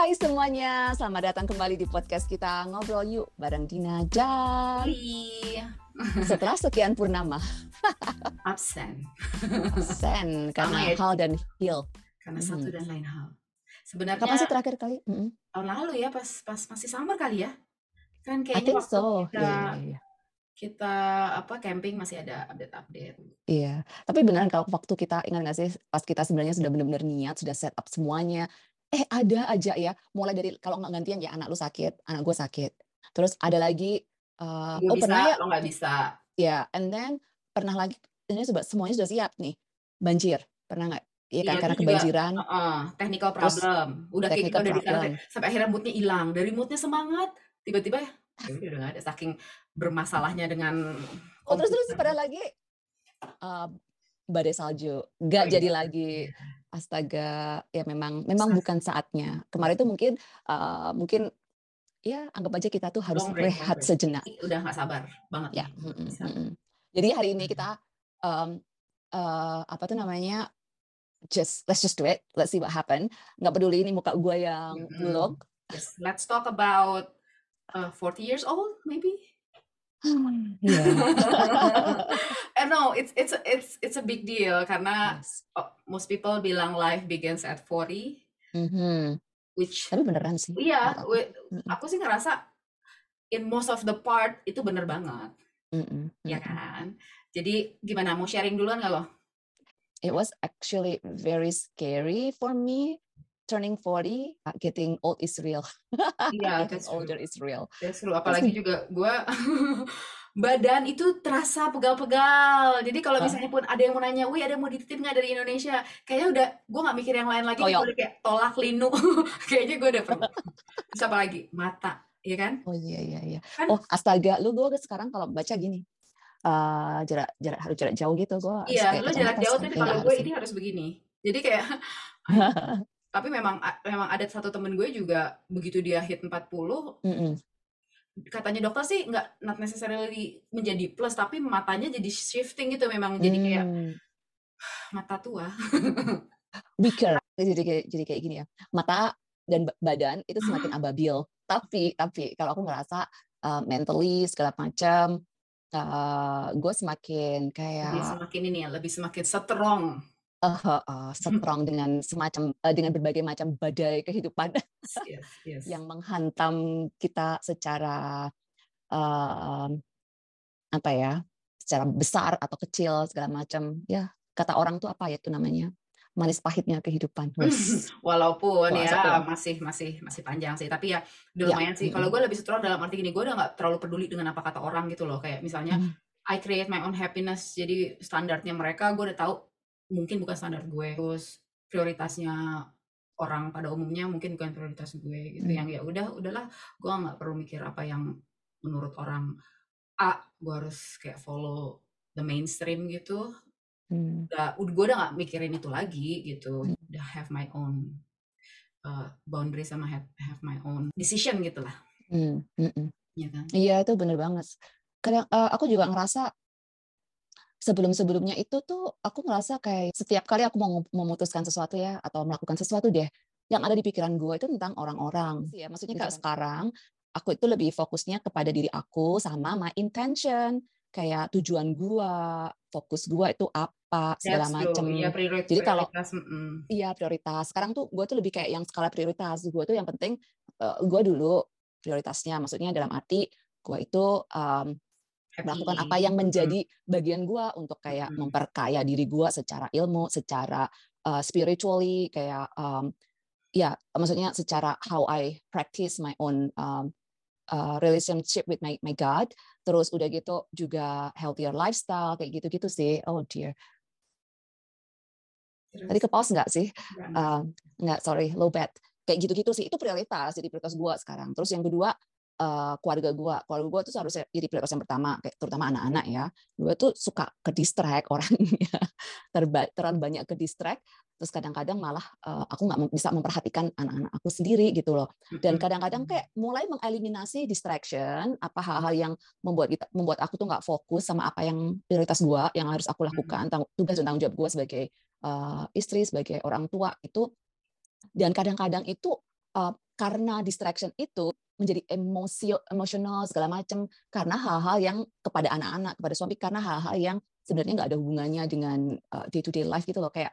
Hai semuanya, selamat datang kembali di podcast kita Ngobrol Yuk bareng Dina Jan. Setelah sekian purnama. Absen. Absen karena ya, hal dan heal. Karena satu hmm. dan lain hal. Sebenarnya Kapan sih terakhir kali? Mm-hmm. Tahun lalu ya, pas pas masih summer kali ya. Kan kayaknya I think waktu so. kita yeah, yeah, yeah. kita apa camping masih ada update-update. Iya, tapi beneran kalau waktu kita ingat nggak sih pas kita sebenarnya sudah benar-benar niat, sudah set up semuanya, eh ada aja ya mulai dari kalau nggak gantian ya anak lu sakit anak gue sakit terus ada lagi uh, oh bisa, pernah ya lo nggak bisa ya yeah, and then pernah lagi ini sudah semuanya sudah siap nih banjir pernah nggak Iya kan, iya, karena kebanjiran. Juga, uh, technical problem. Udah kayak gitu udah di sampai akhirnya moodnya hilang. Dari moodnya semangat, tiba-tiba ya, ya udah nggak ada. Saking bermasalahnya dengan. Oh terus terus pada lagi uh, badai salju, nggak oh, iya. jadi lagi. Astaga ya memang memang bukan saatnya. Kemarin itu mungkin uh, mungkin ya anggap aja kita tuh harus break, rehat sejenak. Udah nggak sabar banget ya mm -mm, mm -mm. jadi hari ini kita um, uh, apa tuh namanya just let's just do it. Let's see what happen. Nggak peduli ini muka gue yang mm -hmm. blog yes. let's talk about uh, 40 years old maybe yeah. and no, it's it's it's it's a big deal karena yes. Most people bilang life begins at 40. Mm-hmm. Which tapi beneran sih. Iya, mm-hmm. aku sih ngerasa in most of the part itu bener banget. Mm-hmm. Ya kan. Jadi gimana mau sharing duluan nggak lo? It was actually very scary for me turning 40, uh, getting old is real. Iya, yeah, older is real. That's true. Apalagi juga gue badan itu terasa pegal-pegal. Jadi kalau misalnya pun ada yang mau nanya, wih ada yang mau dititip nggak dari Indonesia? Kayaknya udah, gue nggak mikir yang lain lagi. Oh, udah kayak tolak linu. Kayaknya gue udah perlu. Terus apa lagi? Mata, ya kan? Oh iya iya iya. Kan? Oh astaga, lu gue sekarang kalau baca gini, uh, jarak jarak harus jarak jauh gitu gue. Iya, lu jarak jauh tapi kalau gue ini harus begini. Jadi kayak tapi memang memang ada satu temen gue juga begitu dia hit 40 mm -mm. katanya dokter sih nggak not necessarily menjadi plus tapi matanya jadi shifting gitu memang. Jadi kayak mm. mata tua. Weaker jadi kayak jadi kayak gini ya. Mata dan badan itu semakin ababil. Tapi tapi kalau aku ngerasa uh, mentally segala macam uh, gue semakin kayak lebih semakin ini ya lebih semakin strong uh, uh, strong dengan semacam uh, dengan berbagai macam badai kehidupan yes, yes. yang menghantam kita secara uh, apa ya secara besar atau kecil segala macam. Ya kata orang tuh apa ya itu namanya? Manis pahitnya kehidupan. Walaupun Wah, ya masih masih masih panjang sih. Tapi ya udah ya. lumayan sih. kalau gue lebih strong dalam arti gini gue udah nggak terlalu peduli dengan apa kata orang gitu loh. Kayak misalnya hmm. I create my own happiness. Jadi standarnya mereka gue udah tahu mungkin bukan standar gue terus prioritasnya orang pada umumnya mungkin bukan prioritas gue gitu hmm. yang ya udah udahlah gue nggak perlu mikir apa yang menurut orang A gue harus kayak follow the mainstream gitu hmm. udah gue udah nggak mikirin itu lagi gitu hmm. udah have my own uh, boundary sama have, have my own decision gitulah hmm. Hmm. Hmm. Ya kan? iya itu bener banget kadang uh, aku juga ngerasa sebelum-sebelumnya itu tuh aku ngerasa kayak setiap kali aku mau memutuskan sesuatu ya atau melakukan sesuatu deh yang ada di pikiran gue itu tentang orang-orang. Ya maksudnya kayak sekarang aku itu lebih fokusnya kepada diri aku sama my intention. Kayak tujuan gue fokus gue itu apa segala macam ya, jadi kalau iya prioritas. Sekarang tuh gue tuh lebih kayak yang skala prioritas. Gue tuh yang penting uh, gue dulu prioritasnya maksudnya dalam arti gue itu um, melakukan apa yang menjadi bagian gue untuk kayak memperkaya diri gue secara ilmu, secara uh, spiritually, kayak um, ya maksudnya secara how I practice my own um, uh, relationship with my my God. Terus udah gitu juga healthier lifestyle kayak gitu-gitu sih. Oh dear. Tadi ke pause nggak sih? Uh, nggak, sorry, low bad. Kayak gitu-gitu sih. Itu prioritas, jadi prioritas gue sekarang. Terus yang kedua, uh, keluarga gue. Keluarga gue tuh seharusnya jadi prioritas yang pertama, kayak terutama anak-anak ya. Gue tuh suka ke distract orangnya, terlalu banyak ke distract. Terus kadang-kadang malah uh, aku nggak bisa memperhatikan anak-anak aku sendiri gitu loh. Dan kadang-kadang kayak mulai mengeliminasi distraction, apa hal-hal yang membuat kita, membuat aku tuh nggak fokus sama apa yang prioritas gue, yang harus aku lakukan, tugas dan tanggung jawab gue sebagai uh, istri, sebagai orang tua itu. Dan kadang-kadang itu uh, karena distraction itu menjadi emosi emosional segala macam karena hal-hal yang kepada anak-anak kepada suami karena hal-hal yang sebenarnya nggak ada hubungannya dengan uh, day to day life gitu loh. Kayak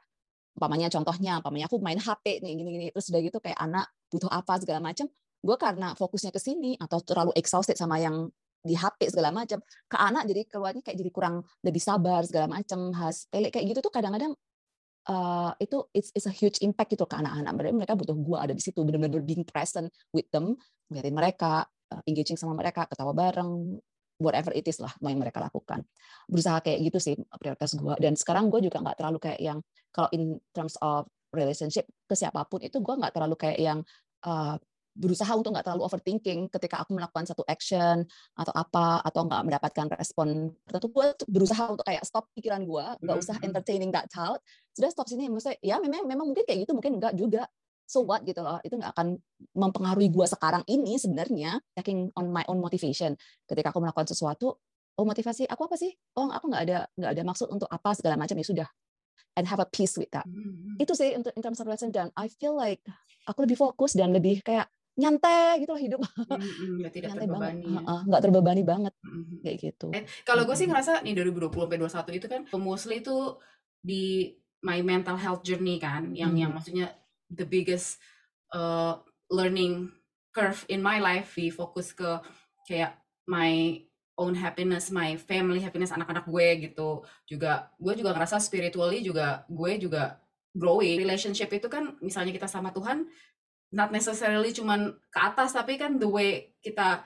umpamanya contohnya umpamanya aku main HP nih gini-gini terus udah gitu kayak anak butuh apa segala macam gue karena fokusnya ke sini atau terlalu exhausted sama yang di HP segala macam ke anak jadi keluarnya kayak jadi kurang lebih sabar segala macam has pelek kayak gitu tuh kadang-kadang uh, itu it's, it's a huge impact gitu ke anak-anak. Mereka butuh gue ada di situ benar-benar being present with them ngeliatin mereka uh, engaging sama mereka ketawa bareng whatever it is lah mau yang mereka lakukan. Berusaha kayak gitu sih prioritas gue dan sekarang gue juga nggak terlalu kayak yang kalau in terms of relationship ke siapa pun itu gue nggak terlalu kayak yang uh, berusaha untuk nggak terlalu overthinking ketika aku melakukan satu action atau apa atau nggak mendapatkan respon tertentu gue berusaha untuk kayak stop pikiran gue nggak usah mm-hmm. entertaining that thought. Sudah stop sini maksudnya ya memang memang mungkin kayak gitu mungkin enggak juga. So what gitu loh itu nggak akan mempengaruhi gue sekarang ini sebenarnya taking on my own motivation. Ketika aku melakukan sesuatu oh motivasi aku apa sih? Oh aku nggak ada nggak ada maksud untuk apa segala macam ya sudah. And have a peace with that. Mm-hmm. itu sih untuk in terms of relation dan I feel like aku lebih fokus dan lebih kayak nyantai gitu loh hidup mm-hmm, tidak nyantai terbebani banget ya. nggak terbebani banget mm-hmm. kayak gitu eh, kalau gue sih ngerasa nih 2020 sampai 21 itu kan mostly itu di my mental health journey kan yang mm-hmm. yang maksudnya the biggest uh, learning curve in my life di fokus ke kayak my own happiness, my family happiness anak-anak gue gitu. Juga gue juga ngerasa spiritually juga gue juga growing. Relationship itu kan misalnya kita sama Tuhan not necessarily cuman ke atas tapi kan the way kita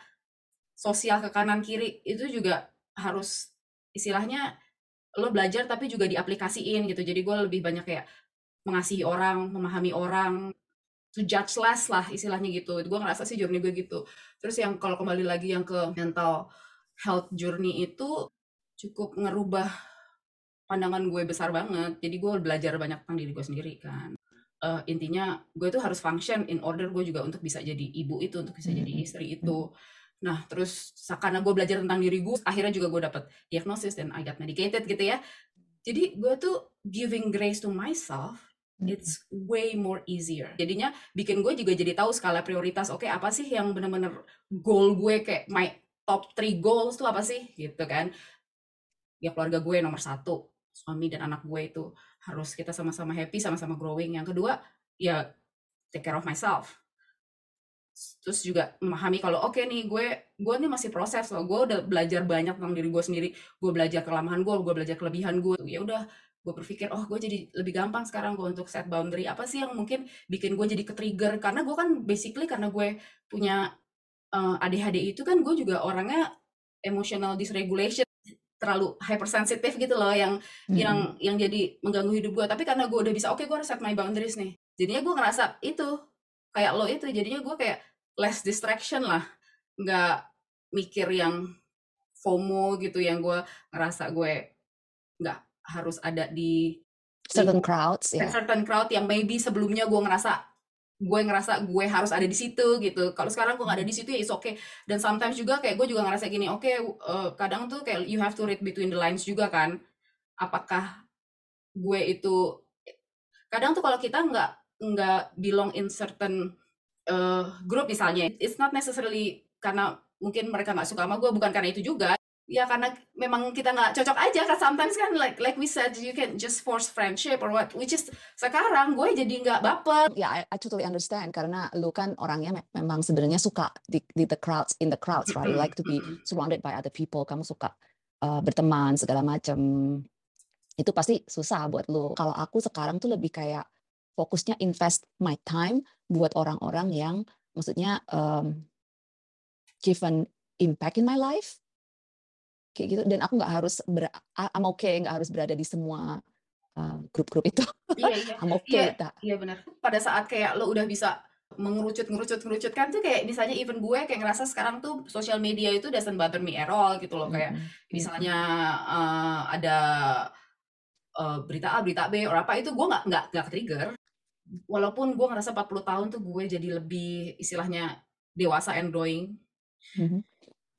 sosial ke kanan kiri itu juga harus istilahnya lo belajar tapi juga diaplikasiin gitu. Jadi gue lebih banyak kayak mengasihi orang memahami orang to judge less lah istilahnya gitu. Gue ngerasa sih journey gue gitu. Terus yang kalau kembali lagi yang ke mental health journey itu cukup ngerubah pandangan gue besar banget. Jadi gue belajar banyak tentang diri gue sendiri kan uh, intinya gue itu harus function in order gue juga untuk bisa jadi ibu itu untuk bisa jadi istri itu. Nah terus karena gue belajar tentang diri gue akhirnya juga gue dapet diagnosis dan I got medicated gitu ya. Jadi gue tuh giving grace to myself it's way more easier. Jadinya bikin gue juga jadi tahu skala prioritas oke okay, apa sih yang bener-bener goal gue kayak my top three goals tuh apa sih? Gitu kan. Ya keluarga gue nomor satu suami dan anak gue itu harus kita sama-sama happy, sama-sama growing. Yang kedua, ya take care of myself. Terus juga memahami kalau oke okay nih gue gue nih masih proses loh. Gue udah belajar banyak tentang diri gue sendiri. Gue belajar kelemahan gue, gue belajar kelebihan gue. Ya udah, gue berpikir oh gue jadi lebih gampang sekarang gue untuk set boundary. Apa sih yang mungkin bikin gue jadi ke trigger? Karena gue kan basically karena gue punya uh, eh, ADHD itu kan gue juga orangnya emotional dysregulation terlalu hypersensitif gitu loh yang hmm. yang yang jadi mengganggu hidup gue tapi karena gue udah bisa oke okay, gue harus set my boundaries nih jadinya gue ngerasa itu kayak lo itu jadinya gue kayak less distraction lah nggak mikir yang FOMO gitu yang gue ngerasa gue nggak harus ada di certain crowds ya yeah. certain crowd yang maybe sebelumnya gue ngerasa gue ngerasa gue harus ada di situ gitu. Kalau sekarang gue gak ada di situ ya is oke okay. dan sometimes juga kayak gue juga ngerasa gini oke okay, uh, kadang tuh kayak you have to read between the lines juga kan. Apakah gue itu kadang tuh kalau kita nggak nggak belong in certain uh, group misalnya it's not necessarily karena mungkin mereka nggak suka sama gue bukan karena itu juga ya karena memang kita nggak cocok aja kan sometimes kan like like we said you can just force friendship or what which is sekarang gue jadi nggak baper. Ya yeah, I, I totally understand karena lu kan orangnya me memang sebenarnya suka di, di the crowds in the crowds right? You like to be surrounded by other people kamu suka uh, berteman segala macam itu pasti susah buat lu. Kalau aku sekarang tuh lebih kayak fokusnya invest my time buat orang-orang yang maksudnya um, give an impact in my life kayak gitu. Dan aku nggak harus ber, I'm okay nggak harus berada di semua uh, grup-grup uh, itu. Iya iya. I'm okay iya, iya benar. Pada saat kayak lo udah bisa mengerucut ngerucut ngerucut kan tuh kayak misalnya even gue kayak ngerasa sekarang tuh sosial media itu doesn't bother me at all gitu loh. Kayak mm-hmm. misalnya uh, ada uh, berita A berita B atau apa itu gue nggak nggak nggak trigger walaupun gue ngerasa 40 tahun tuh gue jadi lebih istilahnya dewasa and growing. Mm-hmm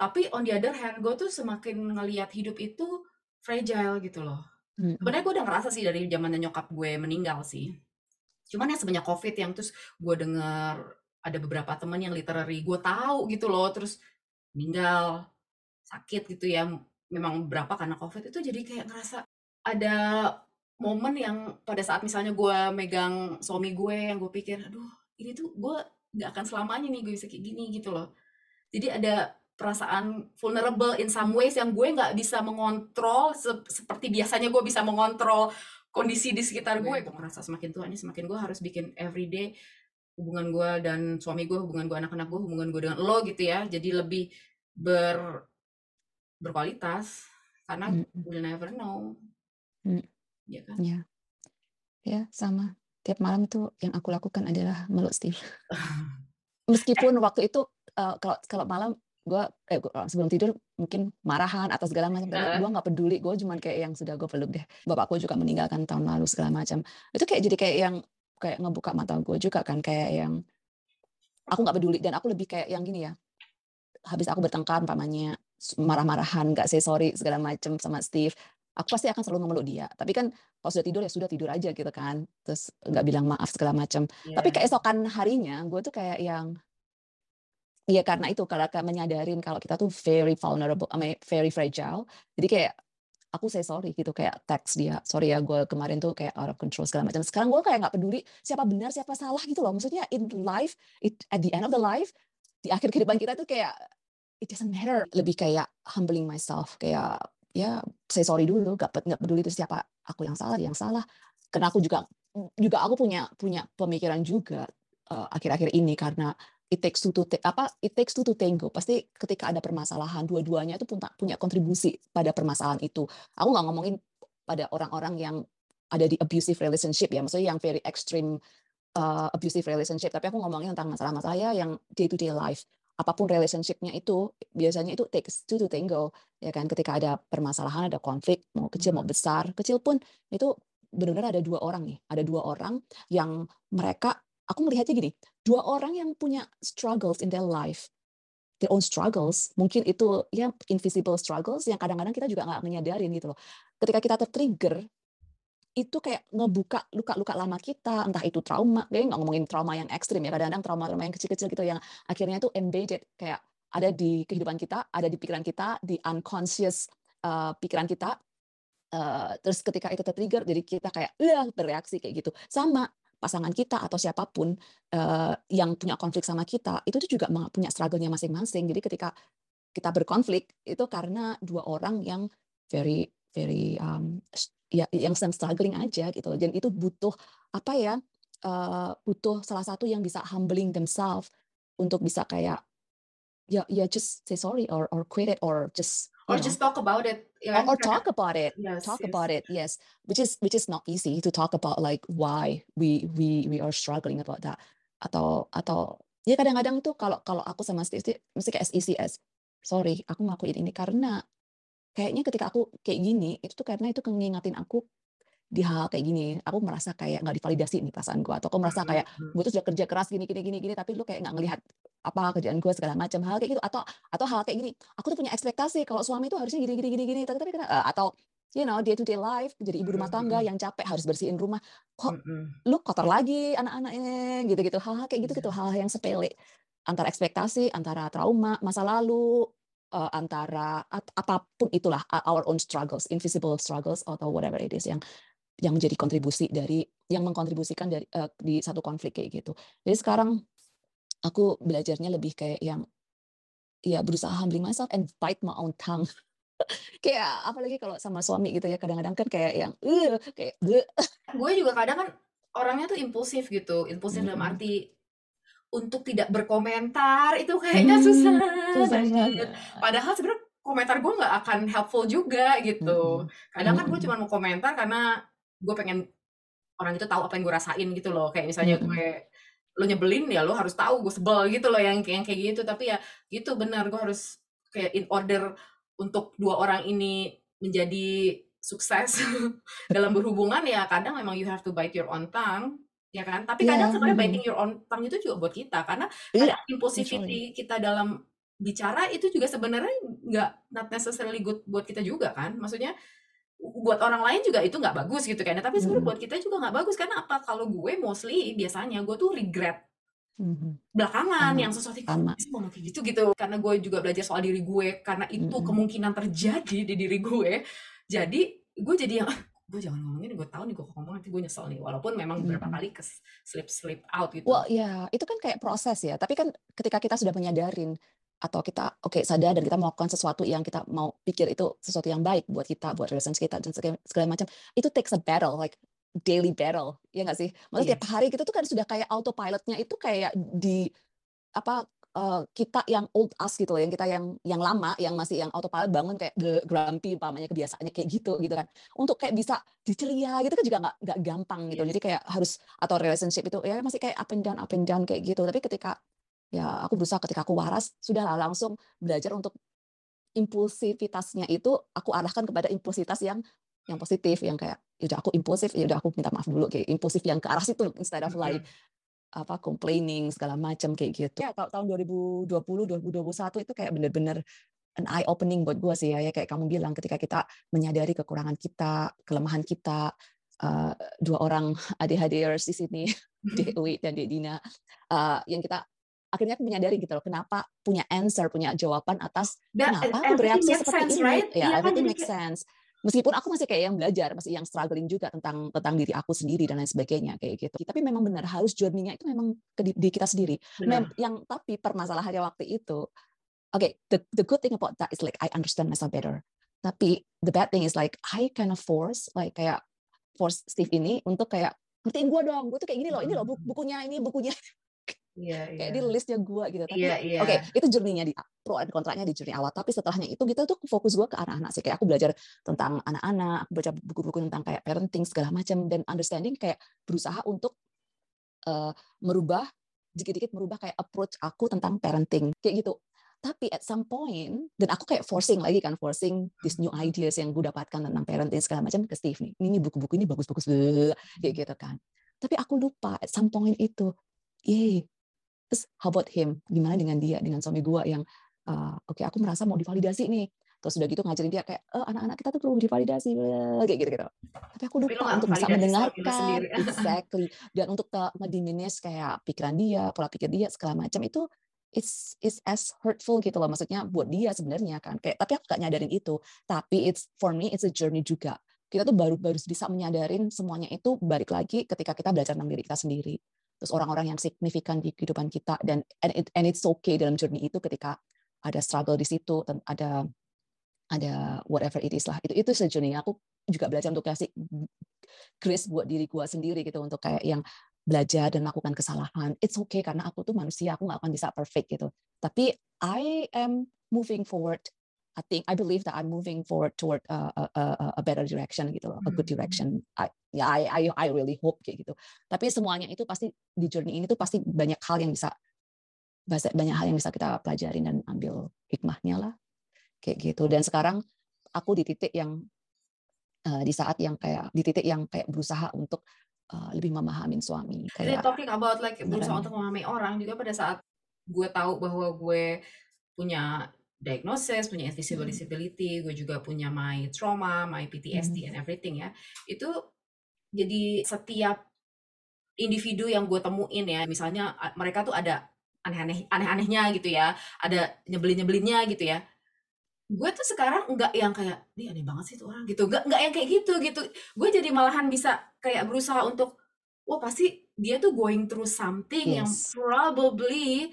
tapi on the other hand gue tuh semakin ngelihat hidup itu fragile gitu loh. Hmm. sebenarnya gue udah ngerasa sih dari zaman nyokap gue meninggal sih. Cuman ya sebanyak covid yang terus gue denger ada beberapa teman yang literary gue tahu gitu loh terus meninggal sakit gitu ya. Memang berapa karena covid itu jadi kayak ngerasa ada momen yang pada saat misalnya gue megang suami gue yang gue pikir aduh ini tuh gue nggak akan selamanya nih gue bisa kayak gini gitu loh. Jadi ada perasaan vulnerable in some ways yang gue nggak bisa mengontrol se seperti biasanya gue bisa mengontrol kondisi di sekitar gue. Gue merasa semakin tua ini semakin gue harus bikin everyday hubungan gue dan suami gue hubungan gue anak-anak gue hubungan gue dengan lo gitu ya. Jadi lebih ber berkualitas karena mm. we'll never know. Mm. ya kan? Ya ya sama. Tiap malam tuh yang aku lakukan adalah meluk Steve. Meskipun waktu itu uh, kalau kalau malam gue eh, gua, sebelum tidur mungkin marahan atau segala macam uh. gue nggak peduli gue cuman kayak yang sudah gue peluk deh. Bapakku juga meninggalkan tahun lalu segala macam. Itu kayak jadi kayak yang kayak ngebuka mata gue juga kan kayak yang aku nggak peduli dan aku lebih kayak yang gini ya. Habis aku bertengkar pamannya marah-marahan nggak say sorry segala macam sama Steve aku pasti akan selalu ngemeluk dia. Tapi kan kalau sudah tidur ya sudah tidur aja gitu kan terus nggak bilang maaf segala macam. Yeah. tapi keesokan harinya gue tuh kayak yang Iya karena itu karena menyadarin kalau kita tuh very vulnerable, I very fragile. Jadi kayak aku say sorry gitu kayak teks dia, sorry ya gue kemarin tuh kayak out of control segala macam. Sekarang gue kayak nggak peduli siapa benar siapa salah gitu loh. Maksudnya in life, it, at the end of the life, di akhir kehidupan kita tuh kayak it doesn't matter. Lebih kayak humbling myself kayak ya say sorry dulu, gak, nggak peduli itu siapa aku yang salah, yang salah. Karena aku juga juga aku punya punya pemikiran juga eh, akhir-akhir uh, ini karena it takes two to apa it takes two to tango. Pasti ketika ada permasalahan dua-duanya itu punya punya kontribusi pada permasalahan itu. Aku nggak ngomongin pada orang-orang yang ada di abusive relationship ya maksudnya yang very extreme uh, abusive relationship. Tapi aku ngomongin tentang masalah-masalah ya yang day to day life. Apa pun relationshipnya itu biasanya itu takes two to tango ya kan? Ketika ada permasalahan ada konflik mau kecil mau besar kecil pun itu benar-benar ada dua orang nih. Ada dua orang yang mereka aku melihatnya gini, dua orang yang punya struggles in their life, their own struggles, mungkin itu ya invisible struggles yang kadang-kadang kita juga nggak menyadarin gitu loh. Ketika kita tertrigger, itu kayak ngebuka luka-luka lama kita, entah itu trauma, kayak nggak ngomongin trauma yang ekstrim ya, kadang-kadang trauma-trauma yang kecil-kecil gitu yang akhirnya itu embedded kayak ada di kehidupan kita, ada di pikiran kita, di unconscious uh, pikiran kita. Uh, terus ketika itu tertrigger, jadi kita kayak, ya bereaksi kayak gitu. Sama pasangan kita atau siapa pun uh, yang punya konflik sama kita itu juga punya struggle-nya masing-masing. Jadi ketika kita berkonflik itu karena dua orang yang very very um, ya yang sedang struggling aja gitu loh. Dan itu butuh apa ya? Uh, butuh salah satu yang bisa humbling themselves untuk bisa kayak ya ya just say sorry or or quit it or just or know, just talk about it yeah, or, or talk about it yes, talk yes. about it yes. Which is which is not easy to talk about like why we we we are struggling about that. Atau atau ya kadang-kadang tuh kalau kalau aku sama Steve mesti kayak SECS sorry aku ngakuin ini karena kayaknya ketika aku kayak gini itu tuh karena itu ngingatin aku di hal kayak gini aku merasa kayak nggak divalidasi nih perasaan gue atau aku merasa kayak gue tuh sudah kerja keras gini gini gini gini tapi lu kayak nggak ngelihat apa kerjaan gue segala macam hal kayak gitu atau atau hal kayak gini aku tuh punya ekspektasi kalau suami itu harusnya gini gini gini gini tapi tapi uh, atau you know day to day life jadi ibu rumah tangga yang capek harus bersihin rumah kok lu kotor lagi anak-anaknya gitu gitu hal-hal kayak gitu gitu iya. hal-hal yang sepele antara ekspektasi antara trauma masa lalu uh, antara apa pun itulah our own struggles invisible struggles atau whatever it is yang yang menjadi kontribusi dari yang mengkontribusikan dari uh, di satu konflik kayak gitu. Jadi sekarang aku belajarnya lebih kayak yang ya berusaha humbling myself and bite my own tongue. kayak apalagi kalau sama suami gitu ya kadang-kadang kan kayak yang uh, kayak gue juga kadang kan orangnya tuh impulsif gitu impulsif hmm. dalam arti untuk tidak berkomentar itu kayaknya hmm, susah, susah padahal sebenarnya komentar gue nggak akan helpful juga gitu kadang kan gue cuma mau komentar karena gue pengen orang itu tahu apa yang gue rasain gitu loh kayak misalnya mm -hmm. gue lo nyebelin ya lo harus tahu gue sebel gitu loh yang yang kayak gitu tapi ya gitu benar gue harus kayak in order untuk dua orang ini menjadi sukses dalam berhubungan ya kadang memang you have to bite your own tongue ya kan tapi kadang yeah. sebenarnya biting your own tongue itu juga buat kita karena yeah. impulsivity kita dalam bicara itu juga sebenarnya nggak not necessarily good buat kita juga kan maksudnya buat orang lain juga itu nggak bagus gitu kan tapi sebenarnya hmm. buat kita juga nggak bagus karena apa kalau gue mostly biasanya gue tuh regret mm-hmm. belakangan sama, yang sesuatu yang mau kayak gitu gitu karena gue juga belajar soal diri gue karena itu mm-hmm. kemungkinan terjadi di diri gue jadi gue jadi yang gue jangan ngomongin gue tahu nih gue ngomong nanti gue nyesel nih walaupun memang beberapa mm-hmm. kali ke slip slip out gitu. Well ya itu kan kayak proses ya tapi kan ketika kita sudah menyadarin atau kita oke okay, sadar dan kita melakukan sesuatu yang kita mau pikir itu sesuatu yang baik buat kita buat relationship kita dan segala, segala macam. Itu takes a battle like daily battle ya nggak sih? Maksudnya yes. tiap hari kita tuh kan sudah kayak autopilotnya itu kayak di apa uh, kita yang old us gitu loh yang kita yang yang lama yang masih yang autopilot bangun kayak the grumpy umpamanya kebiasaannya kayak gitu gitu kan. Untuk kayak bisa diceria gitu kan juga nggak nggak gampang gitu. Yes. jadi kayak harus atau relationship itu ya masih kayak up and down up and down kayak gitu. Tapi ketika ya aku berusaha ketika aku waras sudah langsung belajar untuk impulsivitasnya itu aku arahkan kepada impulsivitas yang yang positif yang kayak ya udah aku impulsif ya udah aku minta maaf dulu kayak impulsif yang ke arah situ instead of like apa complaining segala macam kayak gitu. Ya tahun 2020 2021 itu kayak bener-bener an eye opening buat gue sih ya, ya kayak kamu bilang ketika kita menyadari kekurangan kita kelemahan kita uh, dua orang adik-adikers di sini Dewi dan Dina uh, yang kita akhirnya aku menyadari gitu loh kenapa punya answer punya jawaban atas That, kenapa aku bereaksi seperti sense, ini? right? ya yeah, everything makes sense. Meskipun aku masih kayak yang belajar masih yang struggling juga tentang tentang diri aku sendiri dan lain sebagainya kayak gitu. Tapi memang benar harus journey-nya itu memang ke di, di kita sendiri. Mem, yang tapi permasalahannya waktu itu oke okay, the the good thing about that is like I understand myself better. Tapi the bad thing is like I kind of force like kayak force Steve ini untuk kayak ngertiin gue dong gue tuh kayak gini loh ini loh bukunya ini bukunya Iya, kayak di listnya gue gitu. Tapi iya, iya. oke okay, itu journey-nya di pro dan kontranya di journey awal. Tapi setelahnya itu kita tuh fokus gue ke anak-anak sih. Kayak aku belajar tentang anak-anak, aku baca buku-buku tentang kayak parenting segala macam dan understanding kayak berusaha untuk uh, merubah dikit-dikit merubah kayak approach aku tentang parenting kayak gitu. Tapi at some point dan aku kayak forcing lagi kan forcing this new ideas yang gue dapatkan tentang parenting segala macam ke Steve nih. Ini buku-buku ini bagus-bagus kayak gitu kan. Tapi aku lupa at some point itu, yeh terus how about him? Gimana dengan dia dengan suami gue yang uh, oke okay, aku merasa mau divalidasi nih. Terus udah gitu ngajarin dia kayak oh, anak-anak kita tuh perlu divalidasi kayak gitu gitu tapi aku lupa tapi untuk bisa mendengarkan. exactly. Dan untuk ngediminish kayak pikiran dia pola pikir dia segala macam itu it's it's as hurtful gitu loh maksudnya buat dia sebenarnya kan. Kayak tapi aku gak nyadarin itu. Tapi it's for me it's a journey juga. Kita tuh baru baru bisa menyadarin semuanya itu balik lagi ketika kita belajar tentang diri kita sendiri terus orang-orang yang signifikan di kehidupan kita dan and, it, and it's okay dalam journey itu ketika ada struggle di situ ada ada whatever it is lah. Itu itu sejourney aku juga belajar untuk kasih grace buat diri gue sendiri gitu untuk kayak yang belajar dan melakukan kesalahan. It's okay karena aku tuh manusia aku nggak akan bisa perfect gitu. Tapi I am moving forward I think I believe that I'm moving forward toward a, a, a better direction gitu loh, a good hmm. direction. I, ya I, I I really hope kayak gitu. Tapi semuanya itu pasti di journey ini tuh pasti banyak hal yang bisa banyak hal yang bisa kita pelajarin dan ambil hikmahnya lah kayak gitu. Dan sekarang aku di titik yang uh, di saat yang kayak di titik yang kayak berusaha untuk uh, lebih memahami suami. Kayak, Jadi talking about like berusaha untuk memahami orang juga pada saat gue tahu bahwa gue punya diagnosis, punya invisible hmm. disability, gue juga punya my trauma, my PTSD hmm. and everything ya. Itu jadi setiap individu yang gue temuin ya, misalnya mereka tuh ada aneh-aneh aneh-anehnya gitu ya, ada nyebelin-nyebelinnya gitu ya. Gue tuh sekarang enggak yang kayak, dia aneh banget sih tuh orang gitu. Enggak enggak yang kayak gitu gitu. Gue jadi malahan bisa kayak berusaha untuk wah pasti dia tuh going through something yes. yang probably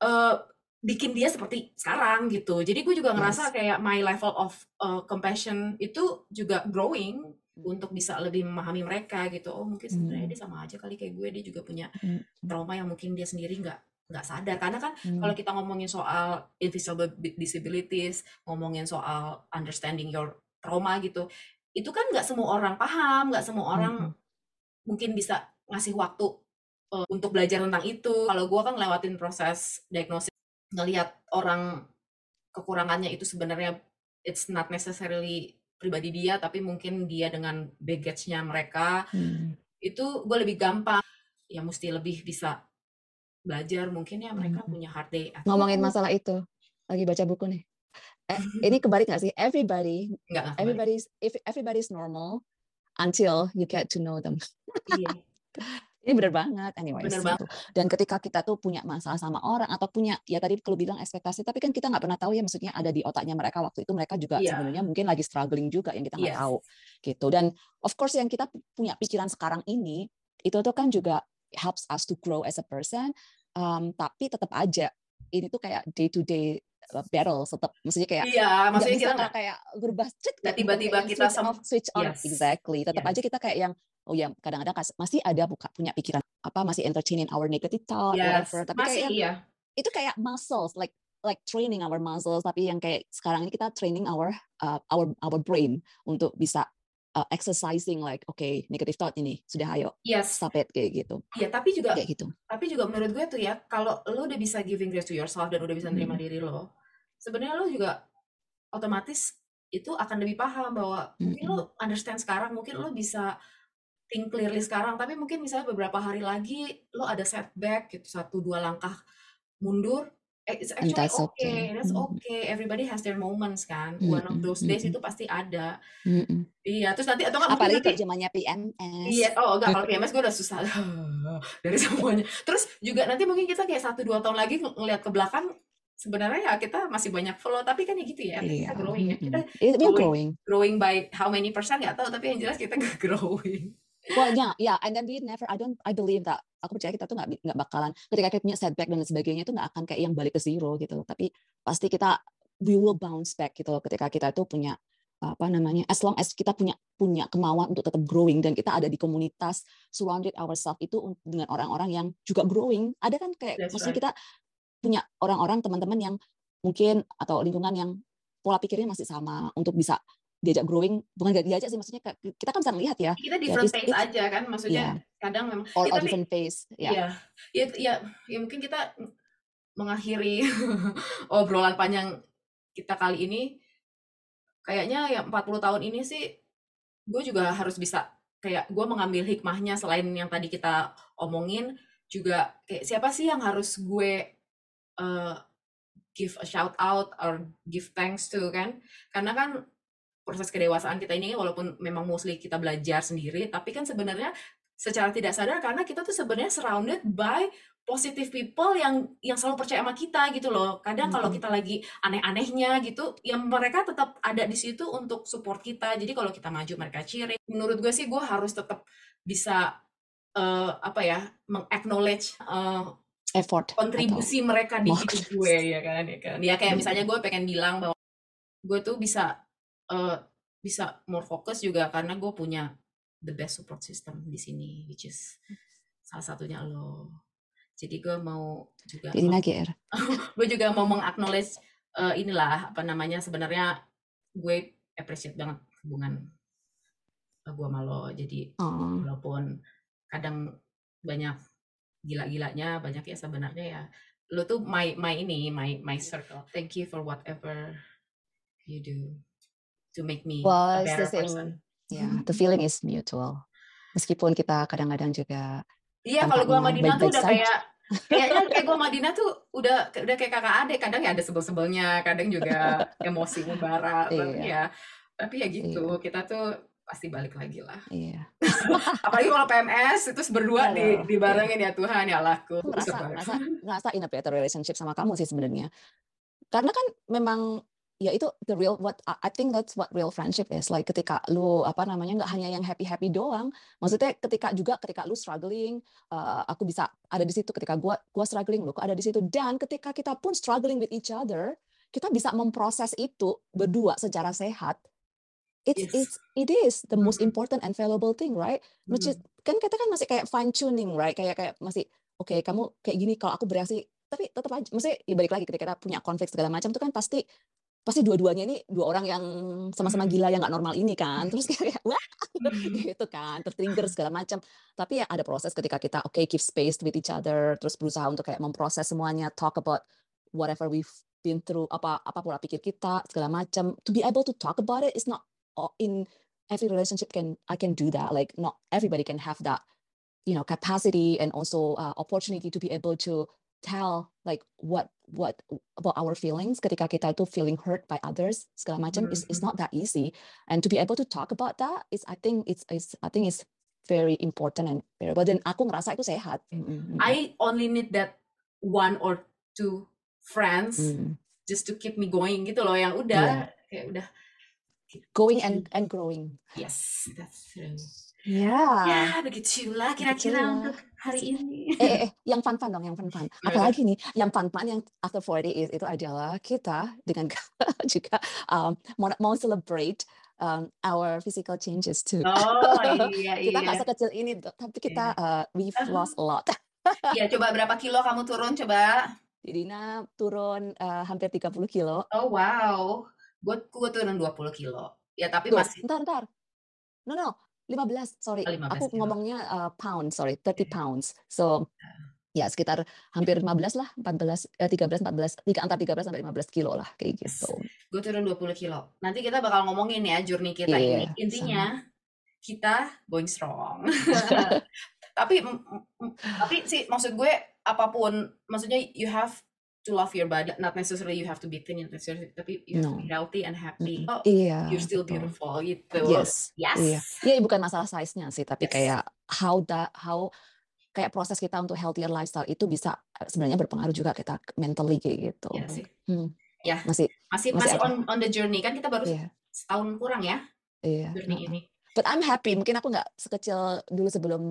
uh, bikin dia seperti sekarang gitu. Jadi gue juga ngerasa yes. kayak my level of uh, compassion itu juga growing untuk bisa lebih memahami mereka gitu. Oh mungkin sebenarnya hmm. dia sama aja kali kayak gue. Dia juga punya hmm. trauma yang mungkin dia sendiri nggak nggak sadar. Karena kan hmm. kalau kita ngomongin soal invisible disabilities, ngomongin soal understanding your trauma gitu, itu kan nggak semua orang paham, nggak semua orang hmm. mungkin bisa ngasih waktu uh, untuk belajar tentang itu. Kalau gue kan ngelewatin proses diagnosis ngelihat orang kekurangannya itu sebenarnya it's not necessarily pribadi dia tapi mungkin dia dengan baggage-nya mereka hmm. itu gue lebih gampang ya mesti lebih bisa belajar mungkin ya mereka hmm. punya hard day ngomongin masalah itu lagi baca buku nih eh, ini kebalik gak sih everybody Enggak, everybody's if everybody's normal until you get to know them iya. Ini benar banget, anyway. Bener banget. Dan ketika kita tuh punya masalah sama orang atau punya ya tadi kalau bilang ekspektasi, tapi kan kita nggak pernah tahu ya maksudnya ada di otaknya mereka waktu itu mereka juga yeah. sebenarnya mungkin lagi struggling juga yang kita nggak yes. tahu gitu. Dan of course yang kita punya pikiran sekarang ini itu tuh kan juga helps us to grow as a person. Um, tapi tetap aja ini tuh kayak day to day battle tetap maksudnya kayak iya maksudnya kita nggak kayak berubah cek tiba-tiba kita switch off switch on yes. exactly tetap yes. aja kita kayak yang oh ya kadang-kadang masih ada buka punya pikiran apa masih entertaining our negative thought yes. whatever tapi masih, kayak iya. itu kayak muscles like like training our muscles tapi yang kayak sekarang ini kita training our uh, our our brain untuk bisa uh, exercising like oke okay, negative thought ini sudah ayo yes. stop it kayak gitu. Iya, tapi juga kayak gitu. Tapi juga menurut gue tuh ya kalau lo udah bisa giving grace to yourself dan udah bisa terima hmm. diri lo, sebenarnya lo juga otomatis itu akan lebih paham bahwa hmm. mungkin lo understand sekarang, mungkin lo bisa think clearly sekarang tapi mungkin misalnya beberapa hari lagi lo ada setback gitu satu dua langkah mundur it's actually that's okay. okay. that's okay. Everybody has their moments kan. Mm -hmm. one of those days mm -hmm. itu pasti ada. Mm -hmm. iya terus nanti atau nggak apalagi nanti, zamannya PMS iya oh enggak kalau PMS gue udah susah. Dari semuanya. Terus juga nanti mungkin kita kayak satu dua tahun lagi ng ngeliat ke belakang sebenarnya ya kita masih banyak follow tapi kan ya gitu ya. Kita growing ya. Kita growing, growing. Growing by how many percent nggak tahu tapi yang jelas kita growing well yeah yeah and then we never I don't I believe that aku percaya kita tuh nggak nggak bakalan ketika kita punya setback dan sebagainya itu nggak akan kayak yang balik ke zero gitu tapi pasti kita we will bounce back gitu loh ketika kita tuh punya apa namanya as long as kita punya punya kemauan untuk tetap growing dan kita ada di komunitas surrounded ourselves itu dengan orang-orang yang juga growing ada kan kayak That's maksudnya right. kita punya orang-orang teman-teman yang mungkin atau lingkungan yang pola pikirnya masih sama untuk bisa diajak growing bukan gak diajak sih maksudnya kita kan bisa melihat ya. Kita different ya, pace aja kan maksudnya yeah. kadang memang or, ya, or different pace ya. ya ya ya ya mungkin kita mengakhiri obrolan panjang kita kali ini. Kayaknya ya 40 tahun ini sih gue juga harus bisa kayak gue mengambil hikmahnya selain yang tadi kita omongin. Juga kayak siapa sih yang harus gue uh, give a shout out or give thanks to kan? Karena kan proses kedewasaan kita ini walaupun memang mostly kita belajar sendiri tapi kan sebenarnya secara tidak sadar karena kita tuh sebenarnya surrounded by positive people yang yang selalu percaya sama kita gitu loh. Kadang hmm. kalau kita lagi aneh-anehnya gitu, yang mereka tetap ada di situ untuk support kita. Jadi kalau kita maju mereka cheering. Menurut gue sih gue harus tetap bisa uh, apa ya, mengacknowledge uh, effort kontribusi mereka di hidup gue ya kan ya kan. Ya kayak misalnya gue pengen bilang bahwa gue tuh bisa uh, bisa more fokus juga karena gue punya the best support system di sini, which is salah satunya lo. Jadi gue mau juga Jadi nagir. gue juga mau mengaknowledge uh, inilah apa namanya sebenarnya gue appreciate banget hubungan uh, gue sama lo. Jadi oh. walaupun kadang banyak gila-gilanya, banyak ya sebenarnya ya lo tuh my my ini my my circle. Thank you for whatever you do to make me well, a better the person. Ya, yeah, the feeling is mutual. Meskipun kita kadang-kadang juga Iya, kalau gue sama Dina tuh udah kayak kayaknya kayak gue sama Dina tuh udah udah kayak kakak adik. Kadang ya ada sebel-sebelnya, kadang juga emosi membara. Iya. Tapi ya, tapi ya gitu. Iya. Kita tuh pasti balik lagi lah. Iya. Apalagi kalau PMS itu berdua di dibarengin ya Tuhan ya Allahku. Ngerasa, ngerasa, ngerasa in a better relationship sama kamu sih sebenarnya. Karena kan memang ya itu the real what I think that's what real friendship is. Like ketika lu apa namanya nggak hanya yang happy happy doang maksudnya ketika juga ketika lu struggling uh, aku bisa ada di situ. Ketika gua gua struggling lu ada di situ. Dan ketika kita pun struggling with each other kita bisa memproses itu berdua secara sehat. It's yes. it's it is the most important and valuable thing right? Which is kan kita kan masih kayak fine tuning right? Kayak kayak masih oke okay, kamu kayak gini kalau aku bereaksi tapi tetap aja, maksudnya ya balik lagi ketika kita punya konflik segala macam itu kan pasti pasti dua-duanya ini dua orang yang sama-sama hmm. gila yang nggak normal ini kan. Terus kayak wah! Hmm. gitu kan tertrigger segala macam. Tapi ya ada proses ketika kita oke okay, keep space with each other terus berusaha untuk kayak memproses semuanya talk about whatever we've been through apa apa pola pikir kita segala macam. To be able to talk about it is not in every relationship can I can do that. Like not everybody can have that you know capacity and also uh, opportunity to be able to tell like what what about our feelings ketika kita itu feeling hurt by others segala macam mm -hmm. is is not that easy and to be able to talk about that is I think it's, it's I think it's very important and variable dan aku ngerasa itu sehat. I only need that one or two friends mm. just to keep me going gitu loh yang udah yeah. kayak udah going and and growing. Yes, that's true. Ya. Ya, begitulah kira-kira untuk hari ini. Eh, eh, eh, yang fun-fun dong, yang fun-fun. Apalagi nih, yang fun-fun yang after 40 is itu adalah kita dengan juga um, mau, mau celebrate um, our physical changes too. Oh iya kita nggak iya. sekecil ini, tapi kita uh, we've lost a lot. Iya, coba berapa kilo kamu turun coba? Dina turun uh, hampir 30 kilo. Oh wow, gue gue turun 20 kilo. Ya tapi Tuh, masih. Ntar ntar. No no, 15 sorry. Oh, 15 aku kilo. ngomongnya uh, pound sorry, 30 pounds. So ya sekitar hampir 15 lah, 14, eh, 13, 14, tiga antara 13 sampai 15 kilo lah kayak gitu. Gue turun 20 kilo. Nanti kita bakal ngomongin ya journey kita yeah, ini. Intinya sama. kita going strong. tapi tapi sih maksud gue apa pun maksudnya you have to love your body not necessarily you have to be thin necessarily tapi you have no. to be healthy and happy oh iya you're still betul. beautiful gitu yes yes iya. iya bukan masalah size nya sih tapi yes. kayak how that how kayak proses kita untuk healthier lifestyle itu bisa eh, sebenarnya berpengaruh juga kita mentally kayak gitu iya sih. Hmm. ya masih masih masih, masih on on the journey kan kita baru yeah. setahun kurang ya iya. journey ini but I'm happy mungkin aku nggak sekecil dulu sebelum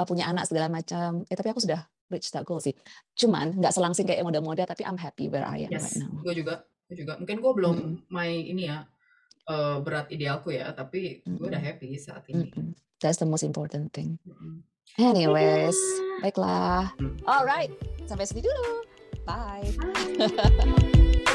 uh, punya anak segala macam. Eh tapi aku sudah reach that goal sih. Cuman nggak selangsing kayak muda-muda tapi I'm happy where I am yes, right now. Gue juga, gue juga. Mungkin gue belum mm -hmm. my ini ya uh, berat idealku ya, tapi gue udah happy saat ini. Mm -hmm. That's the most important thing. Mm -hmm. Anyways, baiklah. Alright, sampai sini dulu. Bye. Bye.